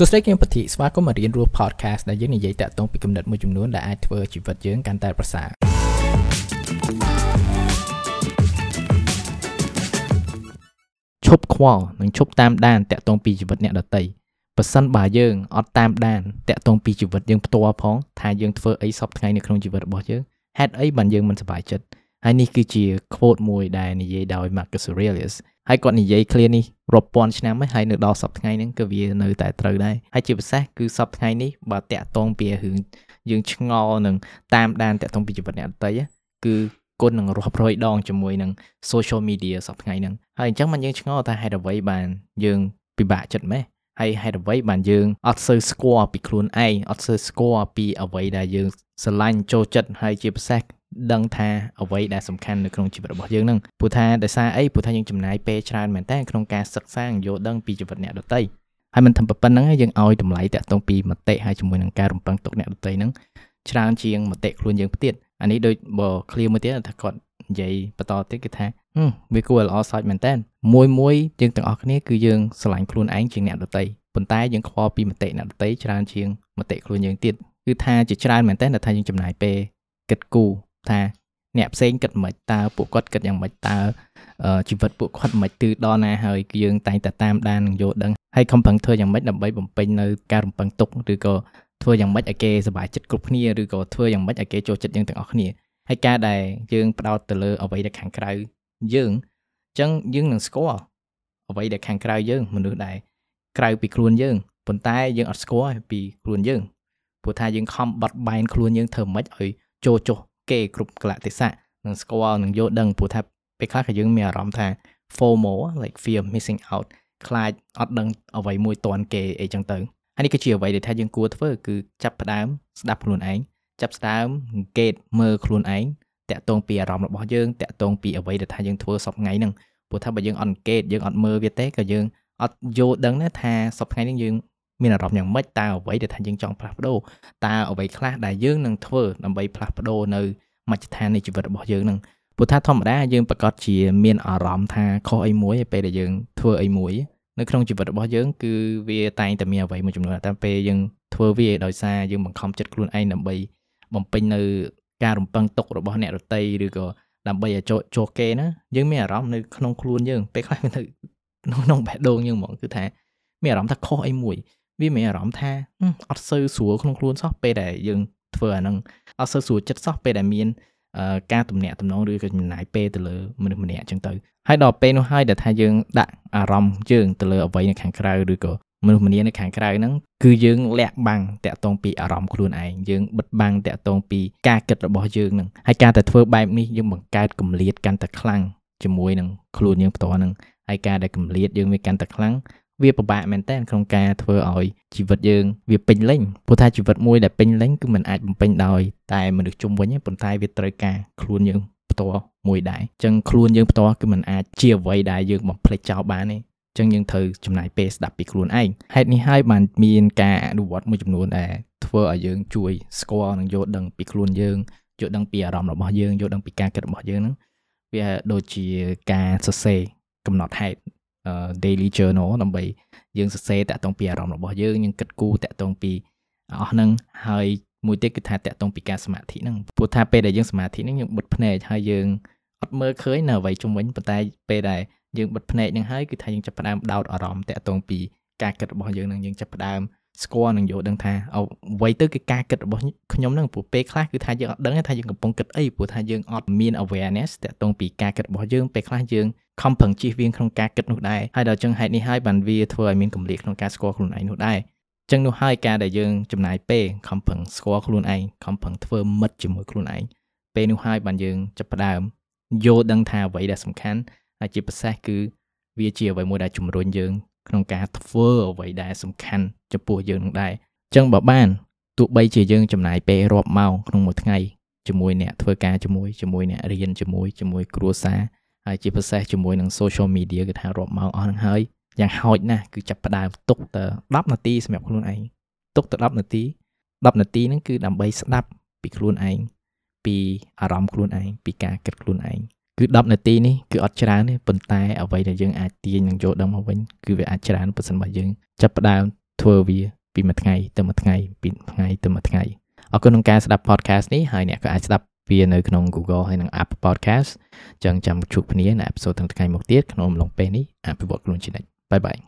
សួស្តីគឹមពធីស្វាគមន៍មករៀនរស់ podcast ដែលយើងនិយាយតាក់ទងពីគំនិតមួយចំនួនដែលអាចធ្វើជីវិតយើងកាន់តែប្រសើរឈប់ខ្វល់និងឈប់តាមដានតាក់ទងពីជីវិតអ្នកដទៃបើសិនបើយើងអត់តាមដានតាក់ទងពីជីវិតយើងផ្ទាល់ផងថាយើងធ្វើអីសពថ្ងៃនៅក្នុងជីវិតរបស់យើងហេតុអីបានយើងមិនសប្បាយចិត្តហើយនេះគឺជា quote មួយដែលនិយាយដោយ Marcus Aurelius ហើយគាត់និយាយ clear នេះរាប់ពាន់ឆ្នាំហើយនៅដល់សប្តាហ៍ថ្ងៃហ្នឹងក៏វានៅតែត្រូវដែរហើយជាពិសេសគឺសប្តាហ៍ថ្ងៃនេះបើតាក់ទងពីរឿងយើងឆ្ងល់នឹងតាមដានតាក់ទងពីជីវិតអ្នកដទៃគឺគុណនឹងរាប់រយដងជាមួយនឹង social media សប្តាហ៍ថ្ងៃហ្នឹងហើយអញ្ចឹងមិនយើងឆ្ងល់ថាហេតុអ្វីបានយើងពិបាកចិត្តម៉េះ ហើយហេតុអ្វីបានយើងអត់សូវស្គាល់ពីខ្លួនឯងអត់សូវស្គាល់ពីអ្វីដែលយើងស្រឡាញ់ចូលចិត្តហើយជាពិសេសដឹងថាអ្វីដែលសំខាន់នៅក្នុងជីវិតរបស់យើងនឹងព្រោះថាដោយសារអីព្រោះថាយើងចំណាយពេលច្រើនមែនតើក្នុងការសិក្សាយល់ដឹងពីជីវិតអ្នកដទៃហើយមិនធំប៉ុណ្្នឹងយើងឲ្យតម្លៃតាក់ទងពីមតិហើយជាមួយនឹងការរំពឹងទុកអ្នកដទៃហ្នឹងច្រើនជាងមតិខ្លួនយើងផ្ទាតអានេះដូចបើ clear មួយទៀតថាគាត់ និយាយបន្តទៀតគឺថាវាគួរល្អសោចមែនតើមួយមួយយើងទាំងអស់គ្នាគឺយើងស្រឡាញ់ខ្លួនឯងជាងអ្នកដទៃប៉ុន្តែយើងខ្វល់ពីមតិអ្នកដទៃច្រើនជាងមតិខ្លួនយើងទៀតគឺថាជាច្រើនមែនតើថាយើងចំណាយពេលគិតគូរថាអ្នកផ្សេងគិតមិនតើពួកគាត់គិតយ៉ាងម៉េចតើជីវិតពួកគាត់មិនទឺដល់ណាហើយយើងតែងតែតាមដាននិងយល់ដឹងហើយខំប្រឹងធ្វើយ៉ាងម៉េចដើម្បីបំពេញនៅការរំពឹងទុកឬក៏ធ្វើយ៉ាងម៉េចឲ្យគេសប្បាយចិត្តគ្រប់គ្នាឬក៏ធ្វើយ៉ាងម៉េចឲ្យគេចូលចិត្តយើងទាំងអស់គ្នា ហើយការដែលយើងផ្ដោតទៅលើអ្វីដែលខាងក្រៅយើងអញ្ចឹងយើងនឹងស្គាល់អ្វីដែលខាងក្រៅយើងមនុស្សដែលក្រៅពីខ្លួនយើងប៉ុន្តែយើងអត់ស្គាល់ពីខ្លួនយើងព្រោះថាយើងខំបត់បែនខ្លួនយើងធ្វើម៉េចឲ្យចូលចុះគេគ្រប់កលៈទេសៈនឹងស្គាល់នឹងយល់ដឹងព្រោះថាពេលខ្លះក៏យើងមានអារម្មណ៍ថា FOMO like fear missing out ខ្លាចអត់ដឹងអ្វីមួយតន់គេអីចឹងទៅហើយនេះគឺជាអ្វីដែលថាយើងគួរធ្វើគឺចាប់ផ្ដើមស្ដាប់ខ្លួនឯង ចាប់ផ្ដើមសង្កេតមើលខ្លួនឯងតាក់ទងពីអារម្មណ៍របស់យើងតាក់ទងពីអ្វីដែលថាយើងធ្វើសប្តាហ៍ថ្ងៃហ្នឹងព្រោះថាបើយើងអត់សង្កេតយើងអត់មើលវាទេក៏យើងអត់យល់ដឹងណាថាសប្តាហ៍ថ្ងៃនេះយើងមានអារម្មណ៍យ៉ាងម៉េចតើអ្វីដែលថាយើងចង់ផ្លាស់ប្ដូរតើអ្វីខ្លះដែលយើងនឹងធ្វើដើម្បីផ្លាស់ប្ដូរនៅមជ្ឈដ្ឋាននៃជីវិតរបស់យើងនឹងព្រោះថាធម្មតាយើងប្រកាសជាមានអារម្មណ៍ថាខុសអីមួយពេលដែលយើងធ្វើអីមួយនៅក្នុងជីវិតរបស់យើងគឺវាតែងតែមានអ្វីមួយចំនួនតែពេលយើងធ្វើវាដោយសារយើងបង្ខំចិត្តខ្លួនឯងដើម្បី បំពេញនៅការរំពឹងទុករបស់អ្នករតីឬក៏ដើម្បីឲ្យចូលចូលគេណាយើងមានអារម្មណ៍នៅក្នុងខ្លួនយើងពេលខ្លះវានៅក្នុងបេះដូងយើងហ្មងគឺថាមានអារម្មណ៍ថាខុសអីមួយវាមានអារម្មណ៍ថាអត់សូវស្រួលក្នុងខ្លួនសោះពេលដែលយើងធ្វើអាហ្នឹងអត់សូវស្រួលចិត្តសោះពេលដែលមានការទំនាក់ទំនងឬក៏ចំណាយពេលទៅលើមនុស្សម្នាក់អញ្ចឹងទៅហើយដល់ពេលនោះហើយដែលថាយើងដាក់អារម្មណ៍យើងទៅលើអ្វីនៅខាងក្រៅឬក៏ មនុស្សម្នានៅខាងក្រៅហ្នឹងគឺយើងលាក់បាំងតាក់ទងពីអារម្មណ៍ខ្លួនឯងយើងបិទបាំងតាក់ទងពីការគិតរបស់យើងហ្នឹងហើយការតែធ្វើបែបនេះយើងបង្កើតគម្លាតកាន់តែខ្លាំងជាមួយនឹងខ្លួនយើងផ្ទាល់ហ្នឹងហើយការដែលគម្លាតយើងវាកាន់តែខ្លាំងវាពិបាកមែនតើក្នុងការធ្វើឲ្យជីវិតយើងវាពេញលេញព្រោះថាជីវិតមួយដែលពេញលេញគឺมันអាចបំពេញដោយតែមនុស្សជុំវិញប៉ុន្តែវាត្រូវការខ្លួនយើងផ្ទាល់មួយដែរអញ្ចឹងខ្លួនយើងផ្ទាល់គឺมันអាចជាអ្វីដែលយើងបំភ្លេចចោលបានទេ ចឹងយើងត្រូវចំណាយពេលស្ដាប់ពីខ្លួនឯងហេតុនេះហើយបានមានការអនុវត្តមួយចំនួនដែលធ្វើឲ្យយើងជួយស្គាល់និងយល់ដឹងពីខ្លួនយើងយល់ដឹងពីអារម្មណ៍របស់យើងយល់ដឹងពីការគិតរបស់យើងហ្នឹងវាដូចជាការសរសេរកំណត់ហេតុ daily journal ដើម្បីយើងសរសេរតាក់ទងពីអារម្មណ៍របស់យើងយើងគិតគូរតាក់ទងពីអស់ហ្នឹងហើយមួយទៀតគឺថាតាក់ទងពីការសមាធិហ្នឹងព្រោះថាពេលដែលយើងសមាធិហ្នឹងយើងបិទភ្នែកហើយយើងអត់មើលឃើញនៅអ្វីជុំវិញប៉ុន្តែពេលដែល យើងបិទភ្នែកហ្នឹងហើយគឺថាយើងចាប់ផ្ដើមដោតអារម្មណ៍តាក់ទងពីការគិតរបស់យើងហ្នឹងយើងចាប់ផ្ដើមស្គាល់និងយល់ដឹងថាអ្វីទៅគឺការគិតរបស់ខ្ញុំហ្នឹងព្រោះពេលខ្លះគឺថាយើងអត់ដឹងថាយើងកំពុងគិតអីព្រោះថាយើងអត់មាន awareness តាក់ទងពីការគិតរបស់យើងពេលខ្លះយើងខំប្រឹងជៀសវាងក្នុងការគិតនោះដែរហើយដល់ចឹងហេតុនេះហើយបានវាធ្វើឲ្យមានកម្រិតក្នុងការស្គាល់ខ្លួនឯងនោះដែរចឹងនោះហើយការដែលយើងចំណាយពេលខំប្រឹងស្គាល់ខ្លួនឯងខំប្រឹងធ្វើមិត្តជាមួយខ្លួនឯងពេលនោះហើយបានយើងចាប់ផ្ដើមយល់ដឹងថាអ្វីដែលសំខាន់ ហើយជាពិសេសគឺវាជាអ្វីមួយដែលជំរុញយើងក្នុងការធ្វើអ្វីដែលសំខាន់ចំពោះយើងនឹងដែរអញ្ចឹងបើបានទោះបីជាយើងចំណាយពេលរាប់ម៉ោងក្នុងមួយថ្ងៃជាមួយអ្នកធ្វើការជាមួយជាមួយអ្នករៀនជាមួយជាមួយគ្រួសារហើយជាពិសេសជាមួយនឹង social media គឺថារាប់ម៉ោងអស់នឹងហើយយ៉ាងហោចណាស់គឺចាប់ផ្ដើមទុកទៅ10នាទីសម្រាប់ខ្លួនឯងទុកទៅ10នាទី10នាទីហ្នឹងគឺដើម្បីស្ដាប់ពីខ្លួនឯងពីអារម្មណ៍ខ្លួនឯងពីការគិតខ្លួនឯង គឺ10នាទីនេះគឺអត់ច្រើនទេប៉ុន្តែអ្វីដែលយើងអាចទាញនិងយកដឹងមកវិញគឺវាអាចច្រើនប្រសិនបើយើងចាប់ផ្ដើមធ្វើវាពីមួយថ្ងៃទៅមួយថ្ងៃពីថ្ងៃទៅមួយថ្ងៃអរគុណក្នុងការស្ដាប់ podcast នេះហើយអ្នកក៏អាចស្ដាប់វានៅក្នុង Google ហើយនិង Apple Podcast ចឹងចាំជួបគ្នានៅអេពីសូតថ្ងៃមុខទៀតក្នុងអំឡុងពេលនេះអភិវឌ្ឍខ្លួនជានិច្ចបាយបាយ